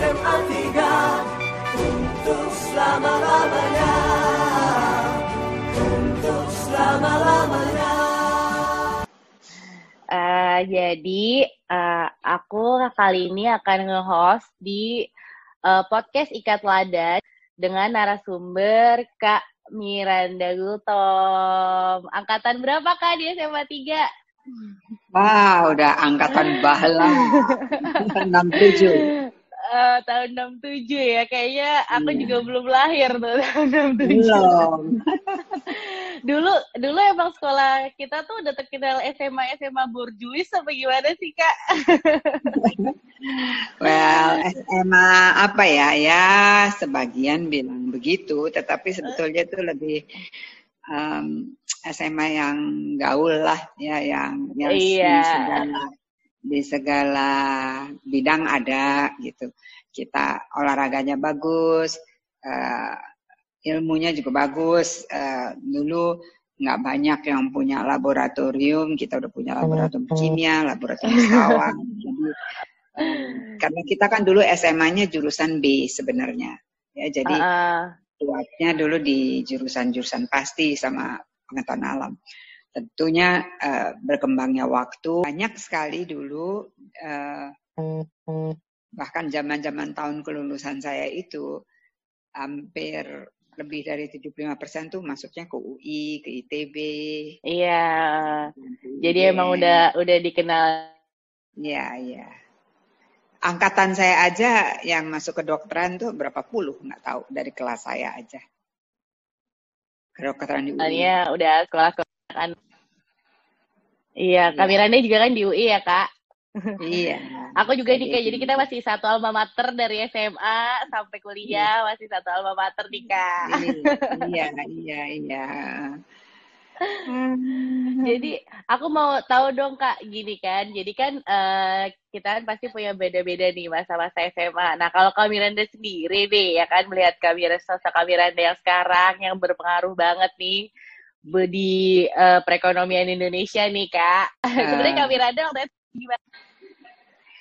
SMA 3 Untuk selama-lamanya Untuk selama-lamanya Uh, jadi uh, aku kali ini akan nge-host di uh, podcast Ikat Ladan dengan narasumber Kak Miranda Gultom. Angkatan berapa Kak di SMA 3? Wah, udah angkatan bahla. 67. Uh, tahun 67 ya, kayaknya aku Iya. juga belum lahir tuh tahun 67. Belum. dulu dulu emang sekolah kita tuh udah terkenal SMA SMA borjuis apa gimana sih kak? Well, SMA apa ya? Ya, sebagian bilang begitu, tetapi sebetulnya itu lebih um, SMA yang gaul lah, ya, yang yang Iya. segala di segala bidang ada gitu. Kita olahraganya bagus, eh, ilmunya juga bagus. Eh, dulu nggak banyak yang punya laboratorium, kita udah punya laboratorium kimia, laboratorium sawang. Jadi eh, karena kita kan dulu SMA-nya jurusan B sebenarnya, ya jadi Heeh. kuatnya dulu di jurusan-jurusan pasti sama pengetahuan alam. Tentunya eh, berkembangnya waktu banyak sekali dulu eh, bahkan zaman-zaman tahun kelulusan saya itu hampir lebih dari 75% tuh masuknya ke UI, ke ITB. Iya. ke Jadi emang udah udah dikenal. Ya, ya. Angkatan saya aja yang masuk ke dokteran tuh berapa puluh nggak tahu dari kelas saya aja. Kedokteran di UI. Soalnya udah sekolah kan. Iya, Kak Iya. Miranda juga kan di UI ya kak. Iya. Aku juga nih kak. Jadi kita masih satu alma mater dari SMA sampai kuliah masih satu alma mater nih kak. Iya, iya, iya. Jadi aku mau tahu dong kak, gini kan, jadi kan eh, kita kan pasti punya beda-beda nih masa-masa SMA. Nah kalau Kak Miranda sendiri nih, ya kan melihat Kak Miranda, sosok Kak Miranda yang sekarang yang berpengaruh banget nih di eh, perekonomian Indonesia nih kak. Sebenarnya Kak Miranda waktu itu gimana?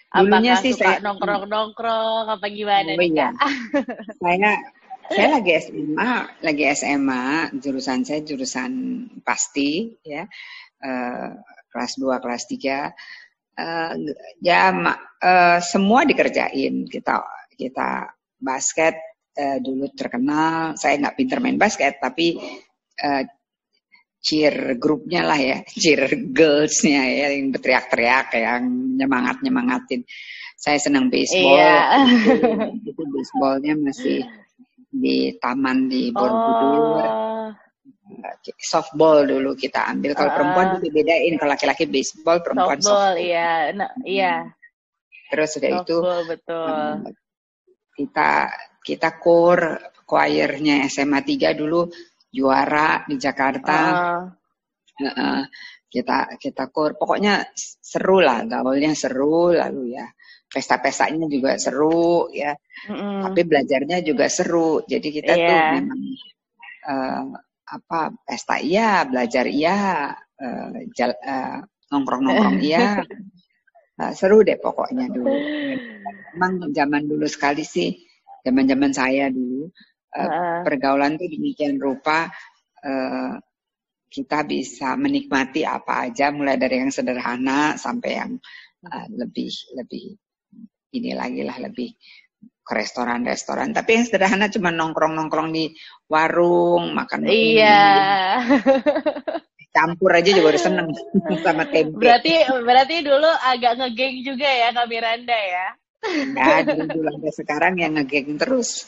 Dulunya Apakah sih suka saya- nongkrong-nongkrong apa gimana Oh nih iya. kak? Saya saya lagi SMA, lagi SMA, jurusan saya jurusan pasti ya. Eh, kelas 2, kelas 3 eh, ya eh, semua dikerjain. Kita kita basket eh, dulu terkenal. Saya nggak pinter main basket tapi eh, cheer grupnya lah ya, cheer girlsnya ya yang berteriak-teriak, yang nyemangat nyemangatin. Saya senang baseball. Iya. itu, itu baseballnya masih di taman di Borobudur. Oh, Softball dulu kita ambil. Kalau Ah. perempuan itu bedain. Kalau laki-laki baseball, perempuan softball, softball. iya, nah, iya, Terus sudah itu betul. eh, kita kita core choirnya SMA 3 dulu juara di Jakarta. Oh. Heeh. kita kita core pokoknya seru lah gaulnya seru lalu ya pesta-pestanya juga seru ya Mm-mm. tapi belajarnya juga seru jadi kita tuh Iya. memang eh, apa pesta iya belajar iya jal- eh, nongkrong-nongkrong iya Eh, seru deh pokoknya dulu emang zaman dulu sekali sih zaman-zaman saya dulu Heeh. pergaulan tuh demikian rupa eh, kita bisa menikmati apa aja mulai dari yang sederhana sampai yang eh, lebih lebih ini lagi lah lebih ke restoran-restoran tapi yang sederhana cuma nongkrong-nongkrong di warung makan Iya. campur aja juga udah seneng sama tempe berarti berarti dulu agak ngegeng juga ya Kak Miranda ya. Nah, dulu sampai sekarang yang ngegeng terus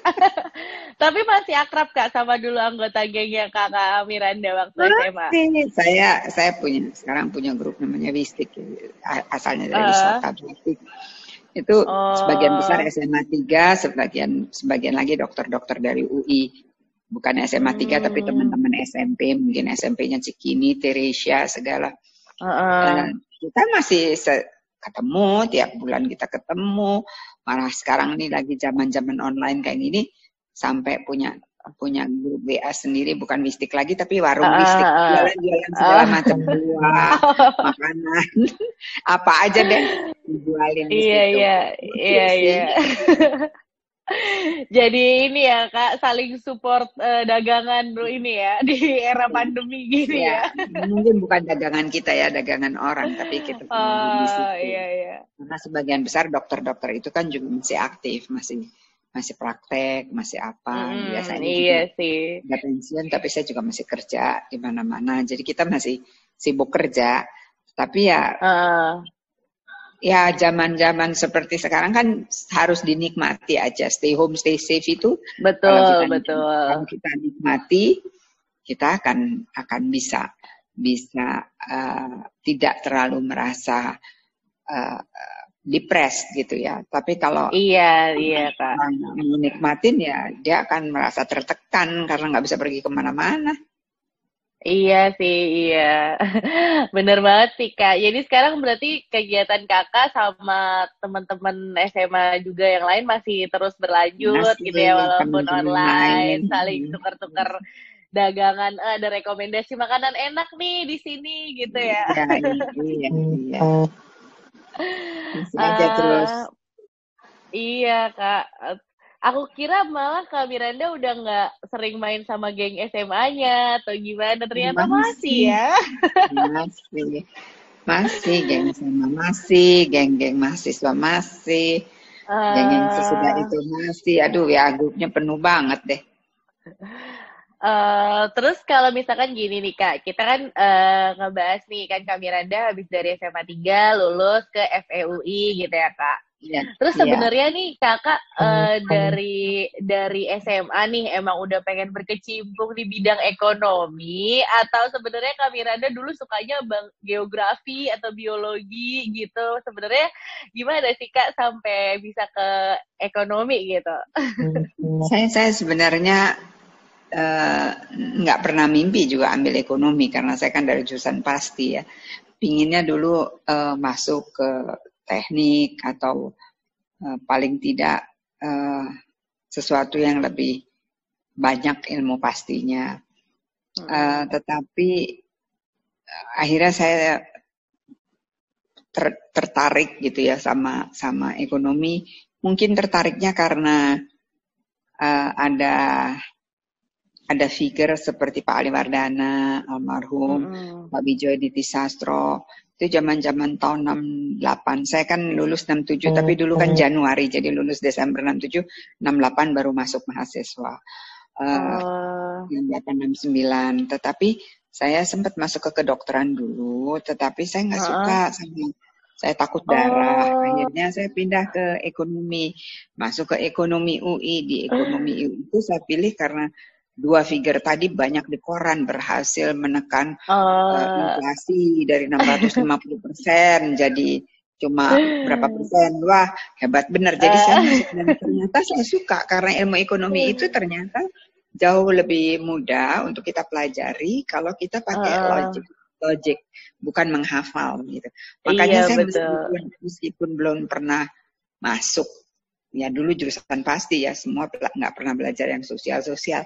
Tapi masih akrab Kak sama dulu anggota gengnya Kakak Miranda waktu SMA. saya saya punya sekarang punya grup namanya Wistik a- asalnya dari Ah. wisata Wistik itu Oh. sebagian besar SMA 3 sebagian sebagian lagi dokter-dokter dari UI bukan SMA 3 tapi Hmm. teman-teman SMP mungkin SMP-nya Cikini Teresia segala Heeh. Eh, kita masih se- ketemu tiap bulan kita ketemu malah sekarang nih lagi zaman-zaman online kayak gini sampai punya punya grup WA sendiri bukan mistik lagi tapi warung Ah, mistik ah, ah. jualan jualan segala Ah. macam buah makanan apa aja deh dijualin di Iya situ. iya iya iya. Jadi ini ya Kak saling support eh, dagangan dulu ini ya di era pandemi gini ya. Ya, mungkin bukan dagangan kita ya, dagangan orang, tapi kita Oh iya iya. Karena sebagian besar dokter-dokter itu kan juga masih aktif, masih masih praktek, masih apa. Mm, Biasanya iya juga sih. udah pensiun, tapi saya juga masih kerja di mana-mana. Jadi kita masih sibuk kerja. Tapi ya Heeh. Ya zaman-zaman seperti sekarang kan harus dinikmati aja. Stay home, stay safe itu kalau betul kita betul. kalau kita nikmati, kita akan akan bisa bisa eh, tidak terlalu merasa uh, depressed gitu ya. Tapi kalau Iya iya Kak. orang menikmatin ya dia akan merasa tertekan karena nggak bisa pergi ke mana-mana. Iya sih, iya. Bener banget sih, Kak. Jadi sekarang berarti kegiatan Kakak sama teman-teman SMA juga yang lain masih terus berlanjut Masih gitu ya, walaupun online, lain. saling tukar-tukar dagangan, eh, ada rekomendasi makanan enak nih di sini gitu ya. Iya, iya, iya. Masih aja Eh, terus. Iya, Kak. Aku kira malah Kak Miranda udah nggak sering main sama geng SMA-nya atau gimana. Ternyata masih Masih. ya. Masih. Masih geng sama masih, geng-geng mahasiswa masih, geng yang sesudah itu masih. Aduh ya grupnya penuh banget deh. Eh, terus kalau misalkan gini nih Kak, kita kan eh, ngebahas nih kan Kak Miranda habis dari SMA 3 lulus ke FEUI gitu ya Kak. Iya. Terus iya. sebenarnya nih Kakak eh, dari dari SMA nih emang udah pengen berkecimpung di bidang ekonomi atau sebenarnya Kak Miranda dulu sukanya bang geografi atau biologi gitu. Sebenarnya gimana sih Kak sampai bisa ke ekonomi gitu? Saya saya sebenarnya eh, nggak pernah mimpi juga ambil ekonomi karena saya kan dari jurusan pasti ya. Pinginnya dulu eh, masuk ke teknik atau eh, paling tidak eh, sesuatu yang lebih banyak ilmu pastinya. Eh, tetapi eh, akhirnya saya ter- tertarik gitu ya sama sama ekonomi. Mungkin tertariknya karena eh, ada ada figure seperti Pak Ali Wardana, almarhum, Mm-mm. Pak Bijoy Diti Sastro. Itu zaman-zaman tahun 68. Saya kan lulus 67, tapi dulu kan Januari, jadi lulus Desember 67, 68 baru masuk mahasiswa. Eh, Oh. 68, 69. Tetapi saya sempat masuk ke kedokteran dulu, tetapi saya nggak Heeh. suka sama saya takut darah. Oh. Akhirnya saya pindah ke ekonomi, masuk ke ekonomi UI. Di ekonomi UI itu saya pilih karena dua figure tadi banyak di koran berhasil menekan eh, Oh. inflasi dari 650 persen jadi cuma berapa persen. Wah hebat. Benar. Jadi saya masuk dan ternyata saya suka karena ilmu ekonomi itu ternyata jauh lebih mudah untuk kita pelajari kalau kita pakai Heeh. logic logic bukan menghafal gitu. Makanya Iya, saya betul. meskipun meskipun belum pernah masuk ya dulu jurusan pasti ya semua nggak pernah belajar yang sosial sosial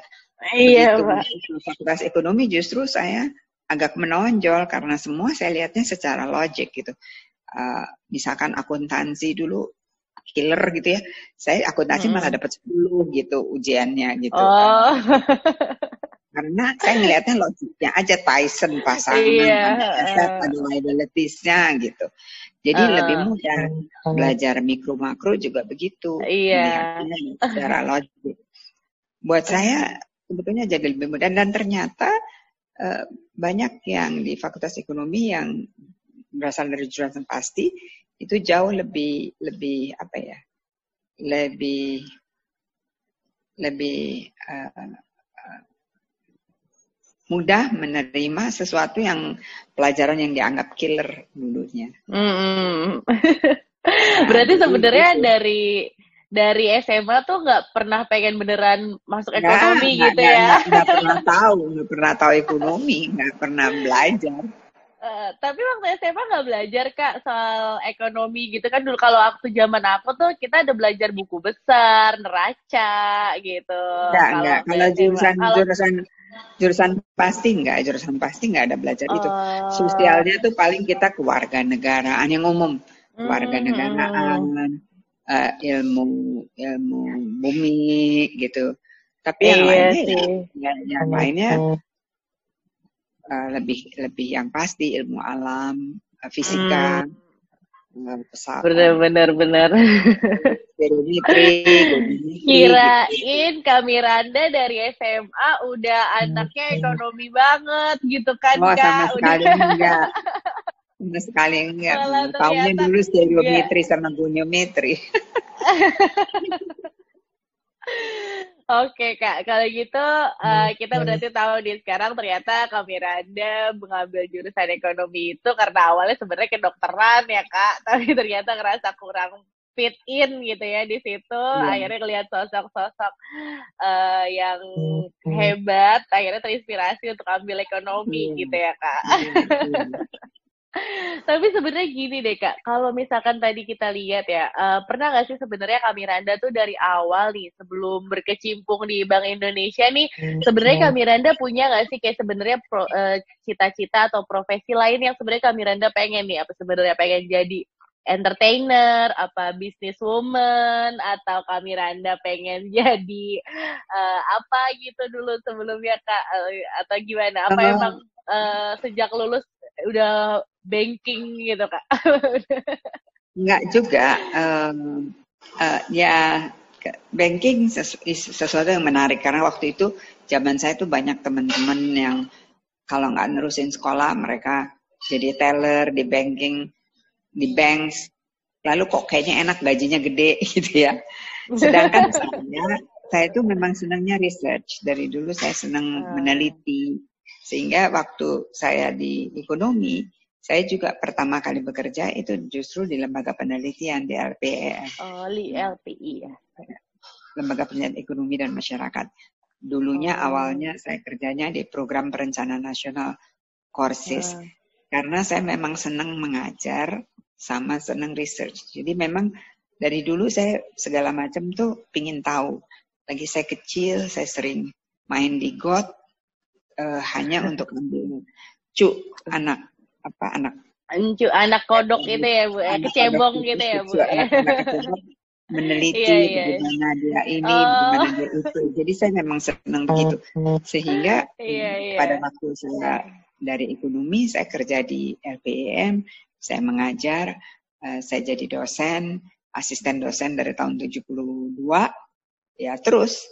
Iya, begitu Pak. fakultas ekonomi justru saya agak menonjol karena semua saya lihatnya secara logik gitu. Uh, misalkan akuntansi dulu killer gitu ya, saya akuntansi Mm-mm. malah dapat 10 gitu ujiannya gitu. Oh. Karena saya ngelihatnya logiknya aja Tyson pasangan, Iya, ada liabilitiesnya gitu. Jadi Heeh. lebih mudah belajar mikro makro juga begitu. Iya. Melihatnya secara logik. Buat saya sebetulnya jadi lebih mudah dan ternyata eh, banyak yang di Fakultas Ekonomi yang berasal dari jurusan pasti itu jauh lebih lebih apa ya lebih lebih eh, mudah menerima sesuatu yang pelajaran yang dianggap killer dulunya. Mm-mm. Nah, Berarti sebenarnya dari dari SMA tuh nggak pernah pengen beneran masuk Nggak, ekonomi nggak, gitu nggak, ya? nggak, nggak pernah tahu, nggak pernah tahu ekonomi, nggak pernah belajar. Eh, tapi waktu SMA nggak belajar kak soal ekonomi gitu kan dulu kalau waktu zaman aku tuh kita ada belajar buku besar, neraca gitu. Enggak. waktu Kalau jurusan Kalau jurusan jurusan pasti enggak, jurusan pasti enggak ada belajar itu. Oh. Sosialnya tuh paling kita kewarganegaraan yang umum. kewarganegaraan, uh, ilmu ilmu bumi gitu. Tapi yang Iya lainnya ya, sih. yang, yang lainnya uh, lebih lebih yang pasti ilmu alam, uh, fisika, uh, pesawat, bener. geometri, geometri, gitu. Kirain Kak Miranda dari SMA udah anaknya ekonomi banget gitu kan Oh, sama Kak. sekali Udah enggak. Sama sekali enggak. Taunya dulu enggak. stereometri sama goniometri. Oke Kak, kalau gitu eh, kita Hmm. berarti tahu nih sekarang ternyata Kak Miranda mengambil jurusan ekonomi itu karena awalnya sebenarnya kedokteran ya Kak, tapi ternyata ngerasa kurang fit in gitu ya di situ, Iya. akhirnya ngelihat sosok-sosok eh, yang hebat, akhirnya terinspirasi untuk ambil ekonomi Iya. gitu ya Kak. Iya, iya. Tapi sebenarnya gini deh kak, kalau misalkan tadi kita lihat ya, eh, pernah nggak sih sebenarnya Kak Miranda tuh dari awal nih sebelum berkecimpung di Bank Indonesia nih, sebenarnya Kak Miranda punya nggak sih kayak sebenarnya pro- eh, cita-cita atau profesi lain yang sebenarnya Kak Miranda pengen nih, apa sebenarnya pengen jadi entertainer, apa businesswoman, atau Kak Miranda pengen jadi eh, apa gitu dulu sebelumnya kak, Eh, atau gimana? Apa Eh, emang eh, sejak lulus udah banking gitu kak? Enggak juga. em, eh, ya banking sesu- sesuatu yang menarik karena waktu itu zaman saya tuh banyak teman-teman yang kalau nggak nerusin sekolah mereka jadi teller di banking di banks lalu kok kayaknya enak gajinya gede gitu ya sedangkan saya saya itu memang senangnya research dari dulu saya senang Hmm. meneliti sehingga waktu saya di ekonomi saya juga pertama kali bekerja itu justru di lembaga penelitian di LPEM Oh, li LPI ya. lembaga penelitian ekonomi dan masyarakat dulunya Oh. awalnya saya kerjanya di program perencanaan nasional Korsis Hmm. karena saya memang senang mengajar sama senang research. Jadi memang dari dulu saya segala macam tuh pingin tahu. Lagi saya kecil, saya sering main di got eh, hanya untuk ambil cu anak apa anak Encu, anak kodok itu ya bu, eh, anak kecebong kodok gitu ya bu. anak, anak kecebong meneliti Iya, iya. bagaimana dia ini, Oh. bagaimana dia itu. Jadi saya memang senang begitu. Sehingga Iya, iya. pada waktu saya dari ekonomi saya kerja di LPEM, saya mengajar, eh, saya jadi dosen, asisten dosen dari tahun 72, ya terus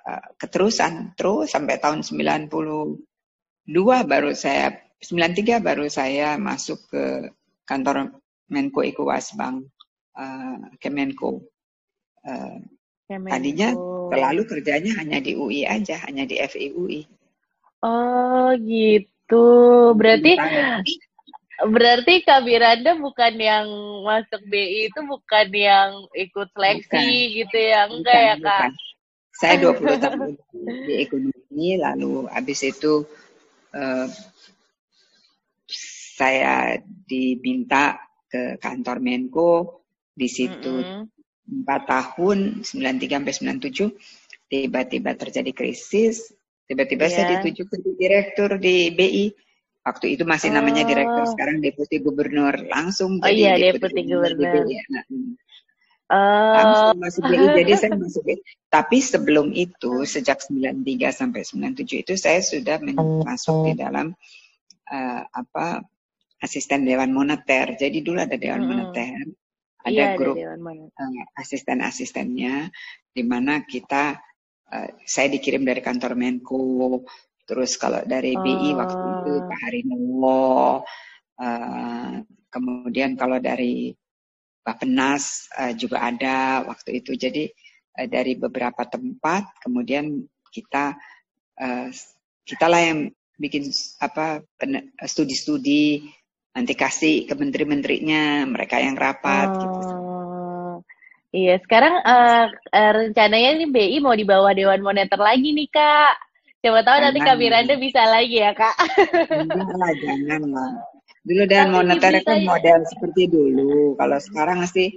eh, keterusan terus sampai tahun 92 baru saya 93 baru saya masuk ke kantor Menko Ecowas Bank eh, Kemenko. Eh, Kemenko. tadinya selalu kerjanya hanya di UI aja, hanya di FIUI. Oh gitu. Berarti berarti Kak Miranda bukan yang masuk BI itu bukan yang ikut seleksi gitu ya. Enggak Bukan, ya Kak? bukan. Saya 20 tahun di ekonomi, lalu habis itu eh, saya diminta ke kantor Menko, di situ empat tahun 93 sampai 97 tiba-tiba terjadi krisis, tiba-tiba saya Iya. dituju jadi direktur di BI. Waktu itu masih namanya Oh. direktur, sekarang deputi gubernur langsung Oh jadi iya, deputi deputi gubernur di. BI. Nah, hmm. Oh. langsung masuk BI jadi saya masuk BI. Tapi sebelum itu sejak 93 sampai 97 itu saya sudah masuk di dalam eh, apa asisten dewan moneter. Jadi dulu ada dewan Mm-mm. moneter, ada Iya, ada grup Dewan Moneter. eh, asisten-asistennya di mana kita eh, saya dikirim dari kantor Menko, terus kalau dari BI waktu itu Oh. Pak Harinowo, eh, kemudian kalau dari Bapenas eh, juga ada waktu itu. Jadi eh, dari beberapa tempat, kemudian kita eh, kita lah yang bikin apa studi-studi, nanti kasih ke menteri-menterinya, mereka yang rapat gitu. Oh. Iya, sekarang eh, eh, rencananya nih BI mau di bawah Dewan Moneter lagi nih, Kak. Coba tahu nanti Kak Jangan. Miranda bisa lagi ya, Kak. Enggak lah, jangan lah. Dulu Tapi moneter kan ya. model seperti dulu. Kalau sekarang sih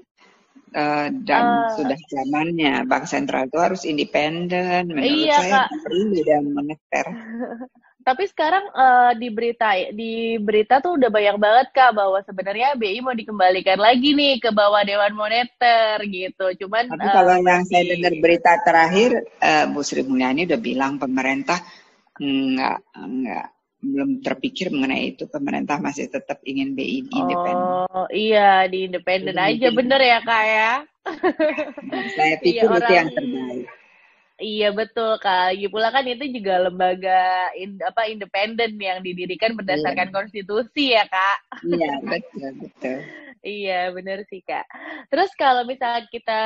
eh, dan Ah. sudah zamannya bank sentral itu harus independen. Menurut Iya, saya Kak. perlu dan moneter. tapi sekarang uh, di berita di berita tuh udah banyak banget kak bahwa sebenarnya BI mau dikembalikan lagi nih ke bawah Dewan Moneter gitu. Cuman tapi uh, kalau yang saya dengar berita terakhir uh, Bu Sri Mulyani udah bilang pemerintah nggak nggak belum terpikir mengenai itu pemerintah masih tetap ingin BI independen. Oh iya di independen aja bener ya kak ya. saya pikir iya, itu yang terbaik. Iya betul kak. Lagi pula kan itu juga lembaga in, apa independen yang didirikan berdasarkan iya. konstitusi ya kak. Iya betul betul. iya benar sih kak. Terus kalau misalnya kita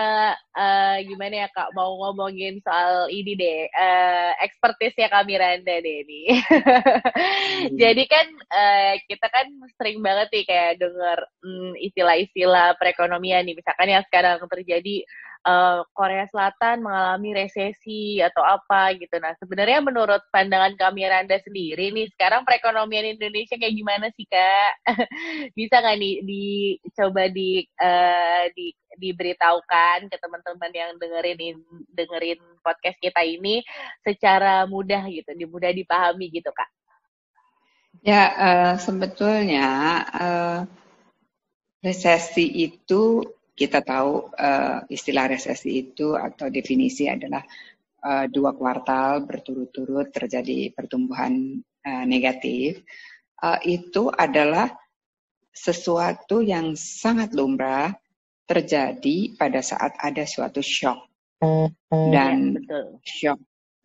uh, gimana ya kak mau ngomongin soal ini deh uh, ekspertisnya kak Miranda deh nih. hmm. Jadi kan uh, kita kan sering banget nih kayak denger um, istilah-istilah perekonomian nih misalkan yang sekarang terjadi uh, Korea Selatan mengalami resesi atau apa gitu. Nah, sebenarnya menurut pandangan kami Randa sendiri nih, sekarang perekonomian Indonesia kayak gimana sih kak? Bisa nggak nih dicoba di uh, di diberitahukan ke teman-teman yang dengerin dengerin podcast kita ini secara mudah gitu, mudah dipahami gitu kak? Ya uh, sebetulnya uh, resesi itu kita tahu uh, istilah resesi itu atau definisi adalah uh, dua kuartal berturut-turut terjadi pertumbuhan uh, negatif. Uh, itu adalah sesuatu yang sangat lumrah terjadi pada saat ada suatu shock dan ya, shock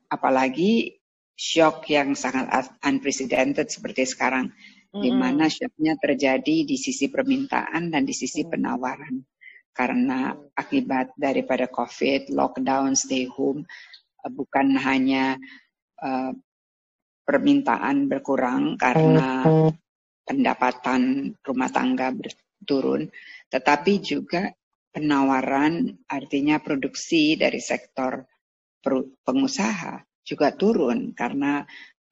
apalagi shock yang sangat unprecedented seperti sekarang mm -hmm. di mana shocknya terjadi di sisi permintaan dan di sisi penawaran karena akibat daripada COVID, lockdown, stay home, eh, bukan hanya uh, permintaan berkurang karena pendapatan rumah tangga turun, tetapi juga penawaran artinya produksi dari sektor pengusaha juga turun karena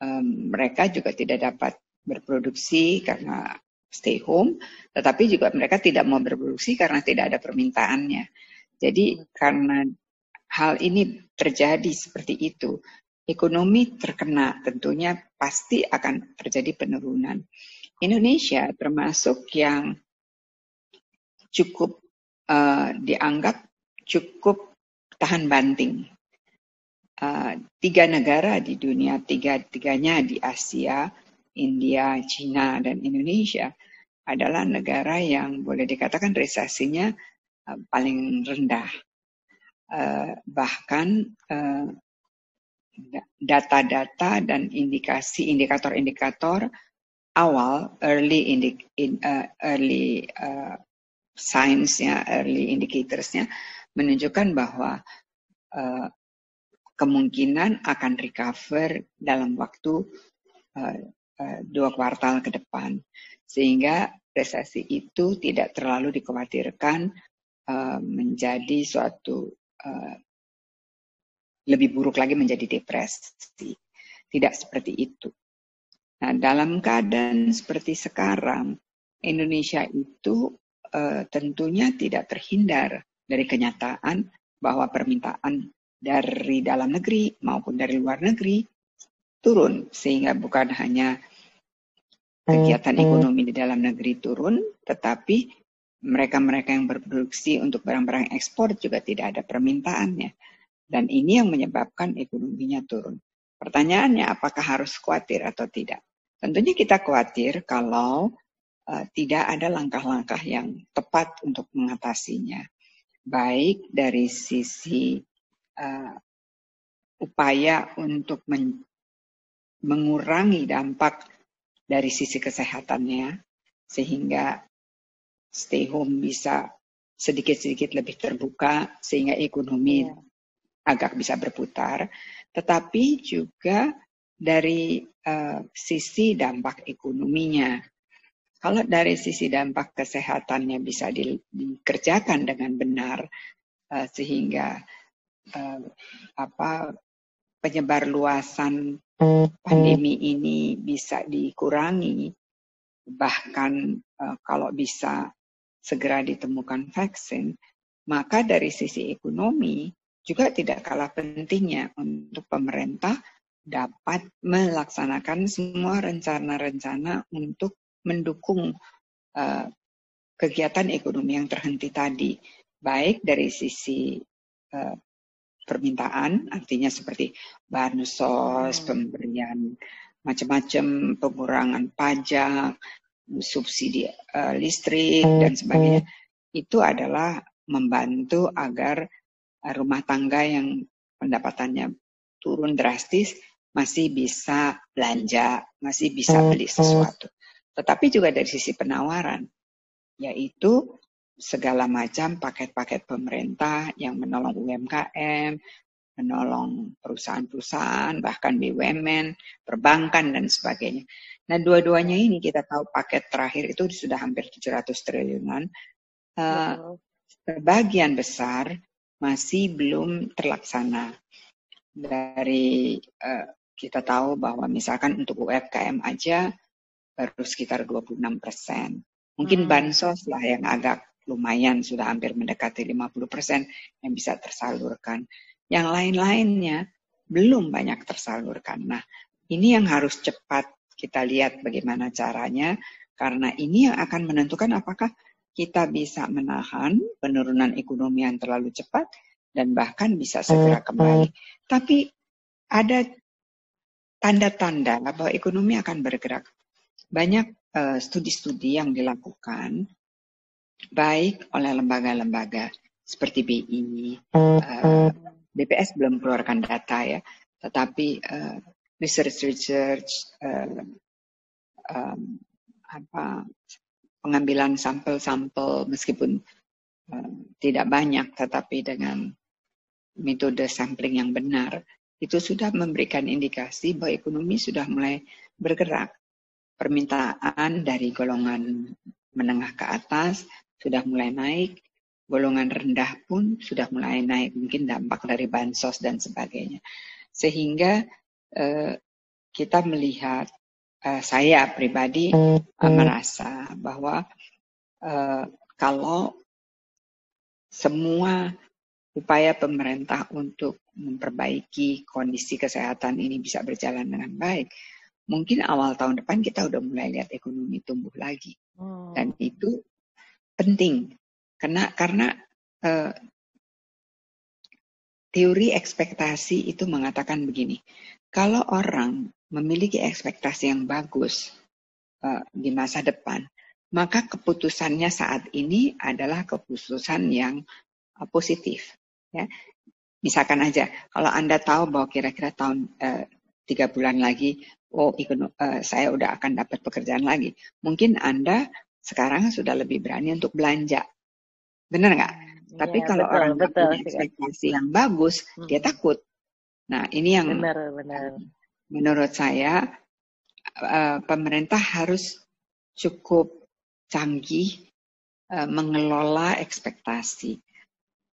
um, mereka juga tidak dapat berproduksi karena stay home, tetapi juga mereka tidak mau berproduksi karena tidak ada permintaannya. Jadi karena hal ini terjadi seperti itu, ekonomi terkena tentunya pasti akan terjadi penurunan. Indonesia termasuk yang cukup uh, dianggap cukup tahan banting. Uh, tiga negara di dunia, tiga tiganya di Asia, India, China, dan Indonesia adalah negara yang boleh dikatakan resesinya uh, paling rendah. Uh, bahkan uh, data-data dan indikasi indikator-indikator awal early indik, in, early uh, signs-nya, early indicators-nya menunjukkan bahwa kemungkinan akan recover dalam waktu dua kuartal ke depan sehingga resesi itu tidak terlalu dikhawatirkan uh, menjadi suatu uh, lebih buruk lagi menjadi depresi. Tidak seperti itu. Nah, dalam keadaan seperti sekarang, Indonesia itu tentunya tidak terhindar dari kenyataan bahwa permintaan dari dalam negeri maupun dari luar negeri turun sehingga bukan hanya kegiatan ekonomi di dalam negeri turun, tetapi mereka-mereka yang berproduksi untuk barang-barang ekspor juga tidak ada permintaannya. Dan ini yang menyebabkan ekonominya turun. Pertanyaannya apakah harus khawatir atau tidak? Tentunya kita khawatir kalau uh, tidak ada langkah-langkah yang tepat untuk mengatasinya. Baik dari sisi uh, upaya untuk men mengurangi dampak dari sisi kesehatannya sehingga stay home bisa sedikit-sedikit lebih terbuka sehingga ekonomi ya. agak bisa berputar, tetapi juga dari uh, sisi dampak ekonominya. Kalau dari sisi dampak kesehatannya bisa di, dikerjakan dengan benar uh, sehingga uh, apa penyebar luasan pandemi ini bisa dikurangi, bahkan uh, kalau bisa segera ditemukan vaksin, maka dari sisi ekonomi juga tidak kalah pentingnya untuk pemerintah dapat melaksanakan semua rencana-rencana untuk mendukung uh, kegiatan ekonomi yang terhenti tadi, baik dari sisi uh, permintaan, artinya seperti bansos, hmm. pemberian macam-macam, pengurangan pajak, subsidi uh, listrik dan sebagainya, itu adalah membantu agar rumah tangga yang pendapatannya turun drastis masih bisa belanja, masih bisa beli sesuatu. Tetapi juga dari sisi penawaran, yaitu segala macam paket-paket pemerintah yang menolong UMKM, menolong perusahaan-perusahaan, bahkan BUMN, perbankan, dan sebagainya. Nah, dua-duanya ini kita tahu paket terakhir itu sudah hampir 700 triliunan. Uh, sebagian besar masih belum terlaksana. Dari uh, kita tahu bahwa misalkan untuk UMKM aja baru sekitar 26 persen. Mungkin hmm. bansos lah yang agak lumayan sudah hampir mendekati 50 persen yang bisa tersalurkan. Yang lain-lainnya belum banyak tersalurkan. Nah, ini yang harus cepat kita lihat bagaimana caranya, karena ini yang akan menentukan apakah kita bisa menahan penurunan ekonomi yang terlalu cepat dan bahkan bisa segera kembali. Tapi ada tanda-tanda bahwa ekonomi akan bergerak. Banyak uh, studi-studi yang dilakukan baik oleh lembaga-lembaga seperti BI, uh, eh, BPS belum keluarkan data ya, tetapi uh, research research uh, um, apa pengambilan sampel-sampel meskipun uh, tidak banyak, tetapi dengan metode sampling yang benar itu sudah memberikan indikasi bahwa ekonomi sudah mulai bergerak. Permintaan dari golongan menengah ke atas sudah mulai naik, golongan rendah pun sudah mulai naik, mungkin dampak dari bansos dan sebagainya. Sehingga eh, kita melihat, eh, saya pribadi eh, merasa bahwa eh, kalau semua upaya pemerintah untuk memperbaiki kondisi kesehatan ini bisa berjalan dengan baik, mungkin awal tahun depan kita udah mulai lihat ekonomi tumbuh lagi. Hmm. Dan itu penting. Karena karena uh, teori ekspektasi itu mengatakan begini. Kalau orang memiliki ekspektasi yang bagus uh, di masa depan, maka keputusannya saat ini adalah keputusan yang uh, positif. Ya. Misalkan aja, kalau Anda tahu bahwa kira-kira tahun tiga bulan lagi, oh uh, saya udah akan dapat pekerjaan lagi. Mungkin Anda sekarang sudah lebih berani untuk belanja. Benar nggak? Ya, Tapi kalau betul, orang betul, punya ekspektasi yang bagus, hmm. dia takut. Nah, ini yang benar, benar. menurut saya uh, pemerintah harus cukup canggih uh, mengelola ekspektasi.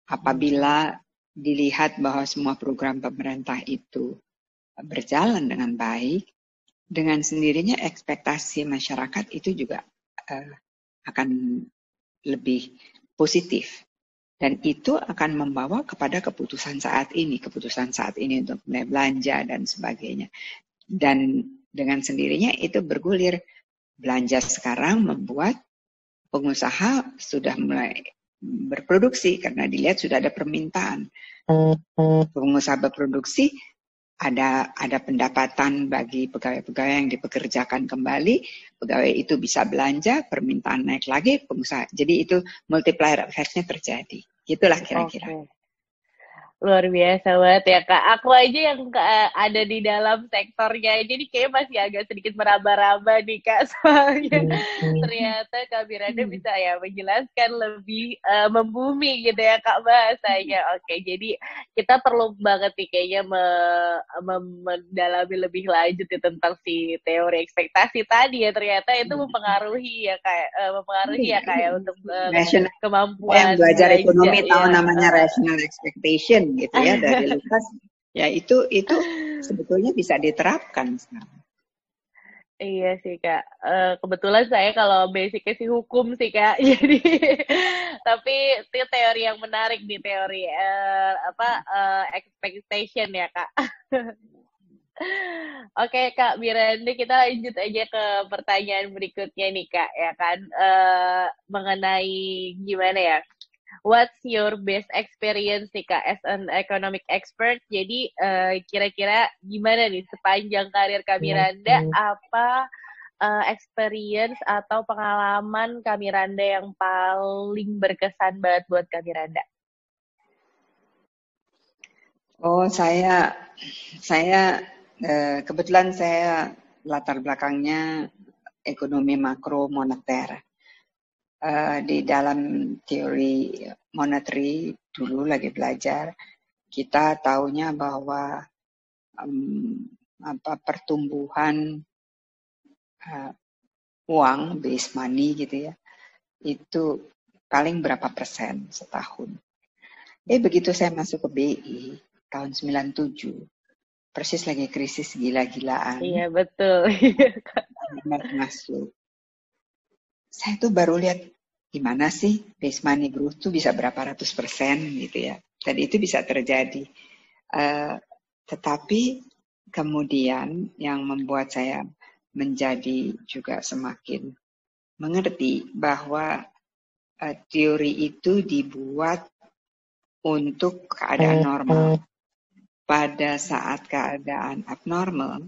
Apabila dilihat bahwa semua program pemerintah itu berjalan dengan baik, dengan sendirinya ekspektasi masyarakat itu juga uh, akan lebih positif. Dan itu akan membawa kepada keputusan saat ini, keputusan saat ini untuk mulai belanja dan sebagainya. Dan dengan sendirinya itu bergulir. Belanja sekarang membuat pengusaha sudah mulai berproduksi karena dilihat sudah ada permintaan. Pengusaha berproduksi ada ada pendapatan bagi pegawai-pegawai yang dipekerjakan kembali, pegawai itu bisa belanja, permintaan naik lagi, pengusaha. Jadi itu multiplier effect-nya terjadi. Itulah kira-kira. Okay. Luar biasa banget ya kak. Aku aja yang uh, ada di dalam sektornya, jadi kayak masih agak sedikit meraba-raba nih kak. Soalnya hmm. ternyata kak Miranda hmm. bisa ya menjelaskan lebih uh, membumi gitu ya kak bahasanya. Oke, jadi kita perlu banget nih kayaknya me, me mendalami lebih lanjut ya tentang si teori ekspektasi tadi ya. Ternyata itu hmm. mempengaruhi ya kak, uh, mempengaruhi ya kak ya untuk uh, kemampuan. Yang belajar ekonomi tahu ya. namanya rational expectation gitu ya dari Lukas ya itu itu sebetulnya bisa diterapkan Iya sih kak, uh, kebetulan saya kalau basicnya sih hukum sih kak, jadi tapi itu teori yang menarik di teori uh, apa uh, expectation ya kak. Oke Kak Miranda, kita lanjut aja ke pertanyaan berikutnya nih Kak, ya kan? Uh, mengenai gimana ya? What's your best experience nih Kak as an economic expert? Jadi uh, kira-kira gimana nih sepanjang karir Kak Miranda apa uh, experience atau pengalaman Kak Miranda yang paling berkesan banget buat Kak Miranda? Oh, saya saya Eh, kebetulan saya latar belakangnya ekonomi makro moneter. Uh, di dalam teori monetary dulu lagi belajar, kita tahunya bahwa um, apa pertumbuhan uh, uang base money gitu ya, itu paling berapa persen setahun. Eh begitu saya masuk ke BI tahun 97, persis lagi krisis gila-gilaan. Iya betul. masuk. Saya tuh baru lihat gimana sih base money growth tuh bisa berapa ratus persen gitu ya. Dan itu bisa terjadi. Uh, tetapi kemudian yang membuat saya menjadi juga semakin mengerti bahwa uh, teori itu dibuat untuk keadaan normal pada saat keadaan abnormal,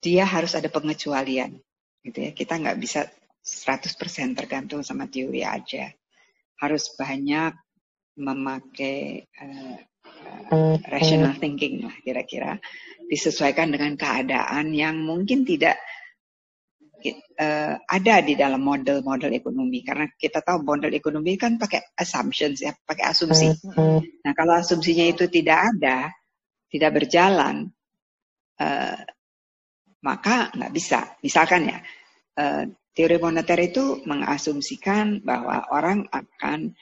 dia harus ada pengecualian. Gitu ya. Kita nggak bisa 100% tergantung sama teori aja. Harus banyak memakai uh, uh, rational thinking lah kira-kira. Disesuaikan dengan keadaan yang mungkin tidak uh, ada di dalam model-model ekonomi karena kita tahu model ekonomi kan pakai assumptions ya pakai asumsi nah kalau asumsinya itu tidak ada tidak berjalan, uh, maka nggak bisa. Misalkan ya, uh, teori moneter itu mengasumsikan bahwa orang akan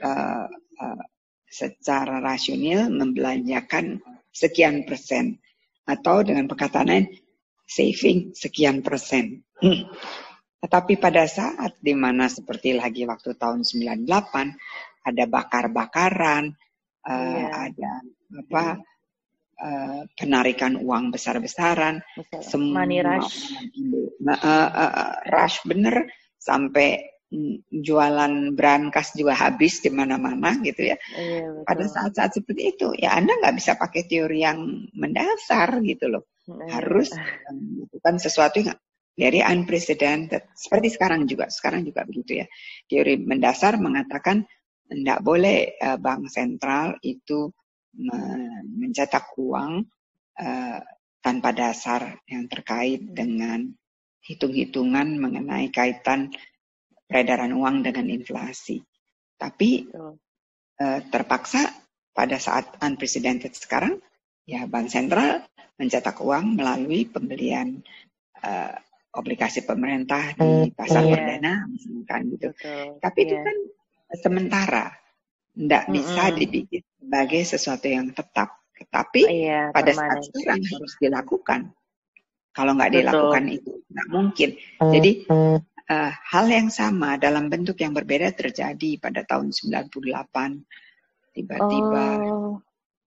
uh, uh, secara rasional membelanjakan sekian persen atau dengan perkataan lain saving sekian persen. Tetapi pada saat di mana seperti lagi waktu tahun 98 ada bakar-bakaran, uh, yeah. ada apa Uh, penarikan uang besar-besaran, semua money rush, uh, uh, uh, rush bener sampai jualan brankas juga habis di mana-mana gitu ya. Iya, Pada saat-saat seperti itu ya Anda nggak bisa pakai teori yang mendasar gitu loh. Iya. Harus melakukan sesuatu yang dari unprecedented. Seperti sekarang juga, sekarang juga begitu ya. Teori mendasar mengatakan tidak boleh uh, bank sentral itu mencetak uang uh, tanpa dasar yang terkait dengan hitung-hitungan mengenai kaitan peredaran uang dengan inflasi. Tapi uh, terpaksa pada saat unprecedented sekarang, ya bank sentral mencetak uang melalui pembelian uh, obligasi pemerintah di pasar yeah. perdana, misalkan gitu. Betul. Tapi yeah. itu iya. kan sementara, tidak bisa mm -hmm. dibikin sebagai sesuatu yang tetap. Tetapi iya, pada saat sekarang harus dilakukan. Kalau nggak dilakukan itu nggak mungkin. Jadi uh, hal yang sama dalam bentuk yang berbeda terjadi pada tahun 98. Tiba-tiba oh.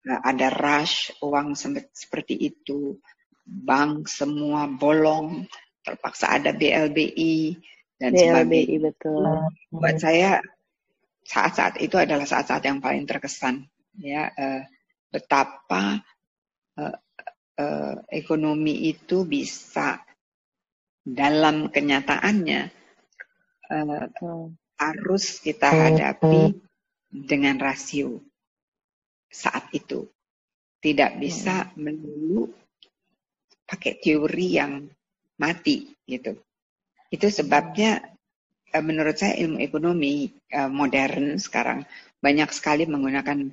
uh, ada rush uang seperti itu. Bank semua bolong, terpaksa ada BLBI dan BLBI, sebagainya. betul. Buat saya saat-saat itu adalah saat-saat yang paling terkesan ya uh, betapa uh, uh, ekonomi itu bisa dalam kenyataannya uh, harus kita hadapi dengan rasio saat itu. Tidak bisa melulu pakai teori yang mati gitu. Itu sebabnya menurut saya ilmu ekonomi modern sekarang banyak sekali menggunakan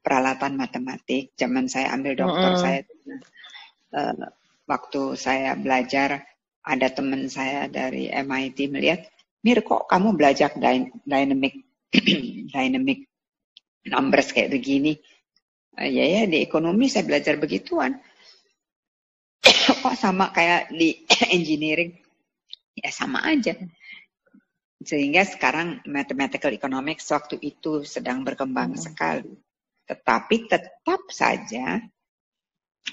peralatan matematik. Zaman saya ambil dokter mm -hmm. saya waktu saya belajar ada teman saya dari MIT melihat, Mir kok kamu belajar dynamic dynamic numbers kayak begini? Ya ya di ekonomi saya belajar begituan. kok sama kayak di engineering? Ya sama aja. Sehingga sekarang mathematical economics waktu itu sedang berkembang hmm. sekali. Tetapi tetap saja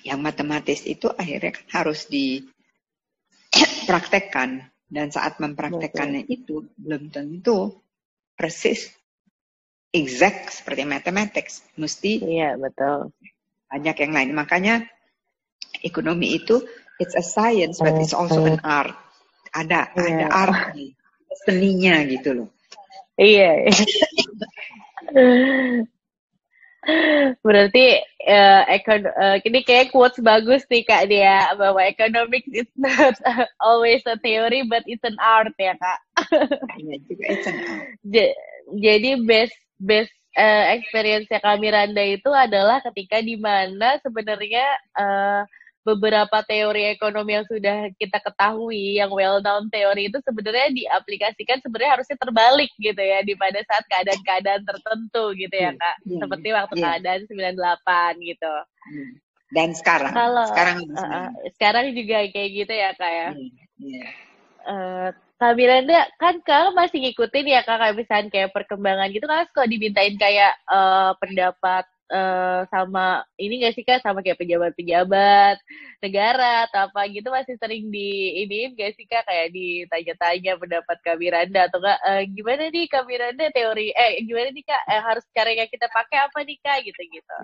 yang matematis itu akhirnya kan harus dipraktekkan dan saat mempraktekkannya itu belum tentu persis exact seperti mathematics. Mesti iya betul. banyak yang lain. Makanya ekonomi itu it's a science but it's also an art. Ada Iya. ada artnya seninya gitu loh Iya. Berarti eh, ekon eh, ini kayak quotes bagus nih Kak dia bahwa economics is not always a theory but it's an art ya Kak. Iya juga it's an art Ja- Jadi best best eh, experience Kak Miranda itu adalah ketika di mana sebenarnya eh, beberapa teori ekonomi yang sudah kita ketahui, yang well known teori itu sebenarnya diaplikasikan sebenarnya harusnya terbalik gitu ya di pada saat keadaan-keadaan tertentu gitu ya Iya, Kak. iya, Seperti waktu iya. keadaan 98 gitu. Hmm. dan sekarang Kalau sekarang eh, sekarang juga kayak gitu ya Kak ya. Iya, iya. Eh, Kak Miranda kan Kak masih ngikutin ya Kak kayak misalnya kayak perkembangan gitu kan suka dimintain kayak eh, pendapat eh, sama ini gak sih Kak sama kayak pejabat-pejabat negara atau apa gitu masih sering di ini gak sih Kak kayak ditanya-tanya pendapat Kak Miranda atau enggak eh, gimana nih Kak Miranda teori eh gimana nih Kak eh, harus cara yang kita pakai apa nih Kak gitu-gitu.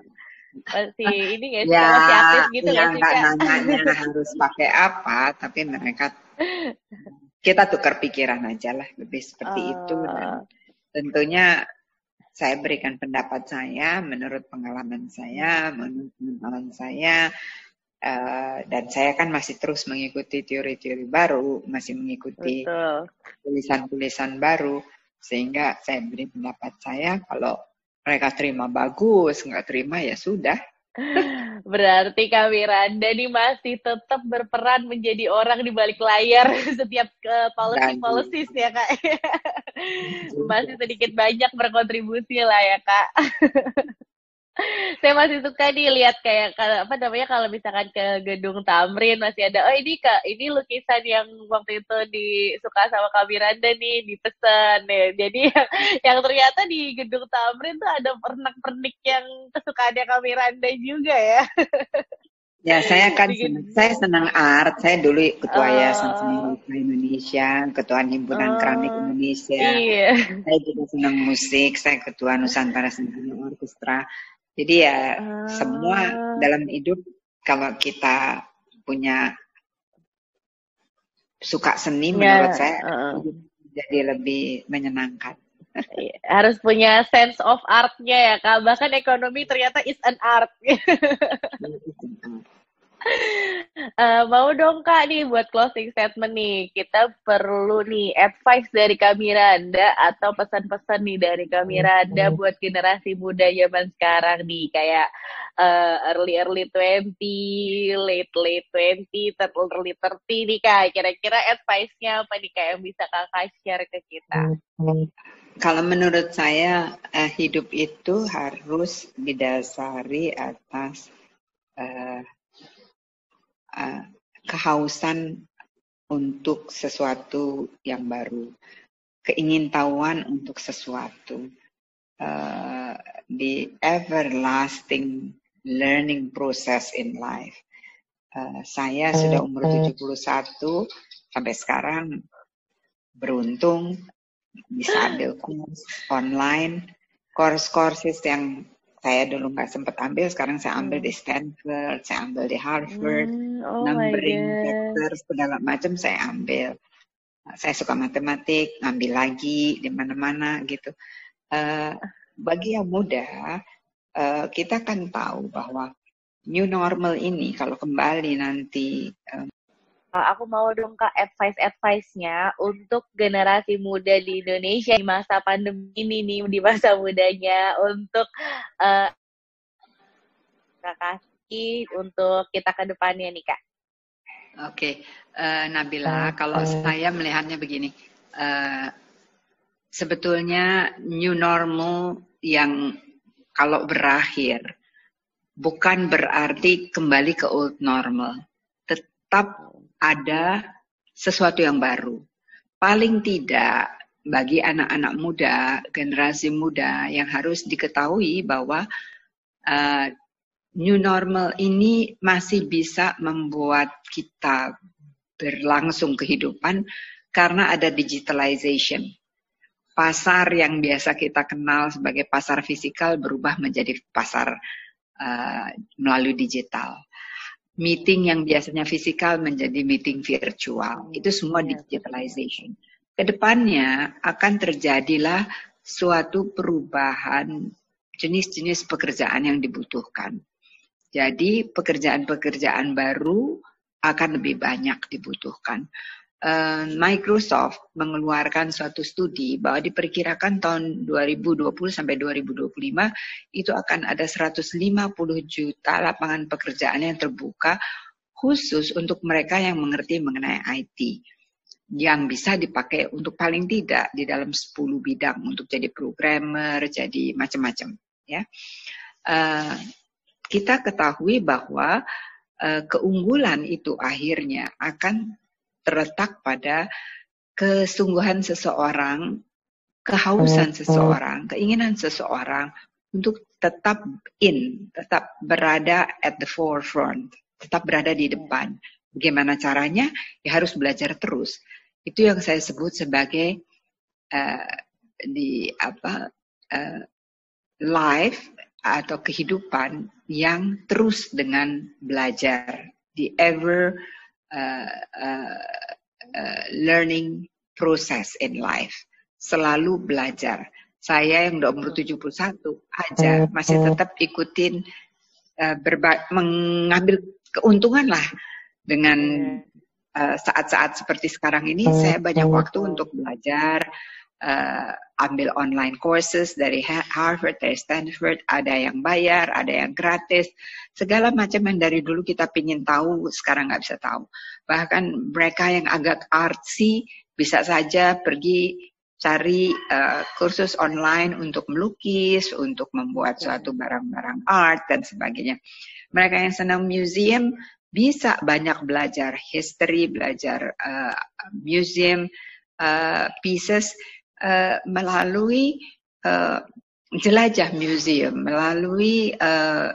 Masih ini gak sih Kak? masih aktif gitu ya gak sih Kak? nanyanya harus pakai apa, tapi mereka kita tukar pikiran aja lah, lebih seperti itu. Dan Ah. tentunya saya berikan pendapat saya menurut pengalaman saya, menurut pengalaman saya, eh, dan saya kan masih terus mengikuti teori-teori baru, masih mengikuti tulisan-tulisan baru, sehingga saya beri pendapat saya kalau mereka terima bagus, nggak terima ya sudah. Berarti Kak Miranda nih masih tetap berperan menjadi orang di balik layar setiap ke policy policies ya Kak. masih sedikit banyak berkontribusi lah ya Kak. Saya masih suka nih lihat kayak apa namanya kalau misalkan ke gedung Tamrin masih ada oh ini Kak ini lukisan yang waktu itu disuka sama Kak Miranda nih dipesan ya. Jadi yang, yang ternyata di gedung Tamrin tuh ada pernak-pernik yang kesukaannya Kak Miranda juga ya. Ya saya kan Bikin- senang, saya senang art. Saya dulu ketua Oh. Yayasan Seni Rupa Indonesia, ketua Himpunan Oh. Keramik Indonesia. Iya. Saya juga senang musik. Saya ketua Nusantara Symphony Orchestra. Jadi ya Ah. semua dalam hidup kalau kita punya suka seni Ya, menurut saya hidup jadi lebih menyenangkan. Iya, harus punya sense of artnya ya kak bahkan ekonomi ternyata is an art Eh, mau dong kak nih buat closing statement nih. Kita perlu nih advice dari Kak Miranda atau pesan-pesan nih dari Kak Miranda buat generasi muda zaman sekarang nih. Kayak eh, early early 20, late late 20, early 30 nih kak. Kira-kira advice-nya apa nih kak yang bisa kakak share ke kita? Kalau menurut saya eh, hidup itu harus didasari atas eh, eh, kehausan untuk sesuatu yang baru, keingintahuan untuk sesuatu, eh, the everlasting learning process in life. Eh, saya sudah umur 71 sampai sekarang beruntung bisa ambil course online, course-courses yang saya dulu nggak sempat ambil, sekarang saya ambil di Stanford, saya ambil di Harvard, Hmm, oh numbering god factors segala macam saya ambil. Saya suka matematik, ngambil lagi di mana-mana gitu. Eh, bagi yang muda, eh, kita kan tahu bahwa new normal ini kalau kembali nanti Uh, aku mau dong kak advice-advice-nya untuk generasi muda di Indonesia di masa pandemi ini nih di masa mudanya untuk uh, Kak untuk kita ke depannya nih kak. Oke, eh, Nabila, kalau saya melihatnya begini, eh, sebetulnya new normal yang kalau berakhir bukan berarti kembali ke old normal, tetap ada sesuatu yang baru. Paling tidak bagi anak-anak muda, generasi muda yang harus diketahui bahwa eh, new normal ini masih bisa membuat kita berlangsung kehidupan karena ada digitalization. Pasar yang biasa kita kenal sebagai pasar fisikal berubah menjadi pasar uh, melalui digital. Meeting yang biasanya fisikal menjadi meeting virtual. Itu semua iya. digitalization. Ke depannya akan terjadilah suatu perubahan jenis-jenis pekerjaan yang dibutuhkan. Jadi pekerjaan-pekerjaan baru akan lebih banyak dibutuhkan. Uh, Microsoft mengeluarkan suatu studi bahwa diperkirakan tahun 2020 sampai 2025 itu akan ada 150 juta lapangan pekerjaan yang terbuka khusus untuk mereka yang mengerti mengenai IT yang bisa dipakai untuk paling tidak di dalam 10 bidang untuk jadi programmer, jadi macam-macam ya. Uh, kita ketahui bahwa uh, keunggulan itu akhirnya akan terletak pada kesungguhan seseorang, kehausan seseorang, keinginan seseorang untuk tetap in, tetap berada at the forefront, tetap berada di depan. Bagaimana caranya? Ya harus belajar terus. Itu yang saya sebut sebagai uh, di apa uh, life atau kehidupan yang terus dengan belajar, the ever uh, uh, uh, learning process in life, selalu belajar. Saya yang udah umur 71 aja masih tetap ikutin uh, berba mengambil keuntungan lah dengan saat-saat uh, seperti sekarang ini. Saya banyak waktu untuk belajar uh, ambil online courses dari Harvard, dari Stanford, ada yang bayar, ada yang gratis, segala macam yang dari dulu kita pingin tahu, sekarang nggak bisa tahu. Bahkan mereka yang agak artsy bisa saja pergi cari uh, kursus online untuk melukis, untuk membuat suatu barang-barang art dan sebagainya. Mereka yang senang museum bisa banyak belajar history, belajar uh, museum uh, pieces uh, melalui uh, jelajah museum, melalui uh,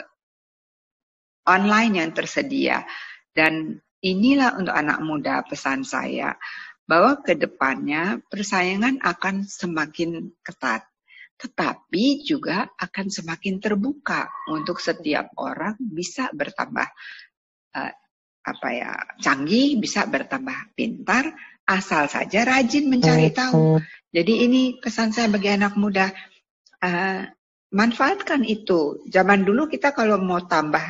online yang tersedia. Dan inilah untuk anak muda pesan saya, bahwa ke depannya persaingan akan semakin ketat. Tetapi juga akan semakin terbuka untuk setiap orang bisa bertambah uh, apa ya canggih, bisa bertambah pintar, asal saja rajin mencari tahu. Jadi ini pesan saya bagi anak muda, uh, manfaatkan itu. Zaman dulu kita kalau mau tambah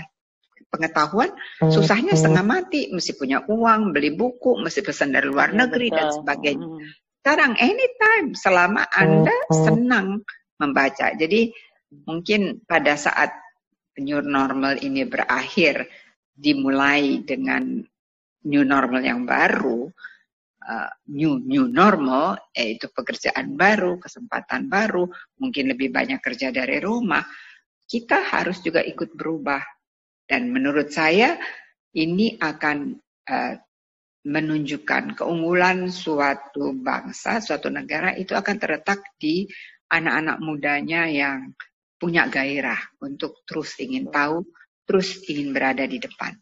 pengetahuan, susahnya setengah mati, mesti punya uang, beli buku, mesti pesan dari luar ya, negeri dan sebagainya. Sekarang anytime, selama Anda senang membaca. Jadi mungkin pada saat new normal ini berakhir, dimulai dengan new normal yang baru, uh, new new normal yaitu pekerjaan baru, kesempatan baru, mungkin lebih banyak kerja dari rumah, kita harus juga ikut berubah. Dan menurut saya ini akan uh, menunjukkan keunggulan suatu bangsa, suatu negara itu akan terletak di anak-anak mudanya yang punya gairah untuk terus ingin tahu, terus ingin berada di depan.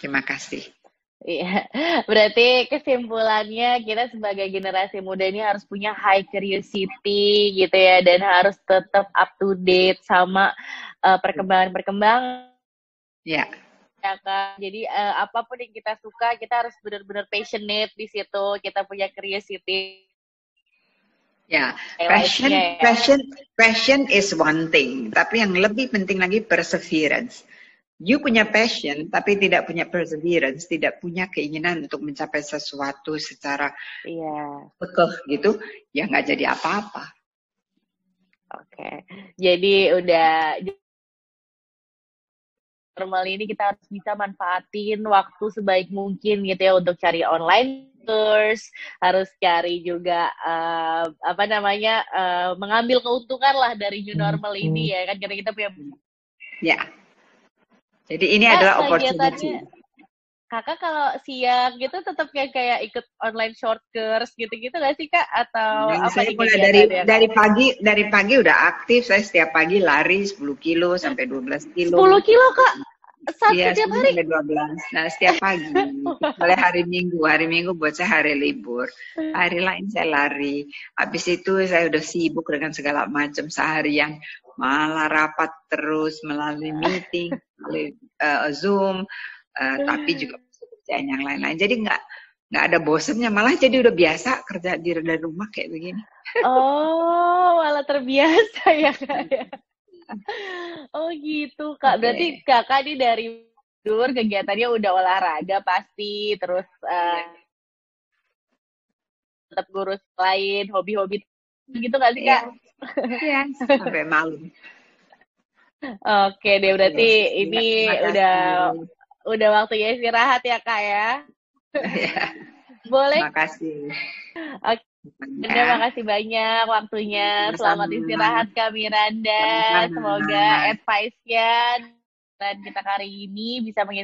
Terima kasih. Iya, berarti kesimpulannya kita sebagai generasi muda ini harus punya high curiosity gitu ya dan harus tetap up to date sama uh, perkembangan-perkembangan. Ya. Ya kan. Jadi uh, apa pun yang kita suka kita harus benar-benar passionate di situ. Kita punya curiosity. Ya, passion, ya. passion, passion is one thing. Tapi yang lebih penting lagi perseverance you punya passion tapi tidak punya perseverance, tidak punya keinginan untuk mencapai sesuatu secara yeah. kekeh gitu, ya nggak jadi apa-apa. Oke, okay. jadi udah normal ini kita harus bisa manfaatin waktu sebaik mungkin gitu ya untuk cari online course, harus cari juga uh, apa namanya uh, mengambil keuntungan lah dari new normal ini ya kan karena kita punya ya jadi ini eh, adalah opportunity. kakak kalau siang gitu tetap kayak kayak ikut online short course gitu-gitu gak sih kak atau Dan apa saya mulai dari kegiatannya? dari pagi dari pagi udah aktif. Saya setiap pagi lari 10 kilo sampai 12 kilo. 10 kilo kak saat Iya, setiap 10 hari sampai 12. Nah, setiap pagi. Mulai hari Minggu. Hari Minggu buat saya hari libur. Hari lain saya lari. Habis itu saya udah sibuk dengan segala macam seharian. Malah rapat terus melalui meeting, melalui eh, Zoom, eh, tapi juga pekerjaan yang lain-lain. Jadi nggak nggak ada bosennya. Malah jadi udah biasa kerja di dari rumah kayak begini. Oh, malah terbiasa ya kak ya. Oh gitu kak. Oke. Berarti kakak nih dari tidur kegiatannya udah olahraga pasti, terus eh, tetap ngurus lain, hobi-hobi gitu gak sih kak? Iya, sampai malam. Oke deh, berarti Yes, ini terima udah kasih. udah waktunya istirahat ya kak ya. Ya, Boleh? Terima kasih. Oke. Anda makasih banyak waktunya. Selamat Sama-sama. istirahat Kak Miranda. Sama-sama. Semoga advice-nya dan kita kali ini bisa menginspirasi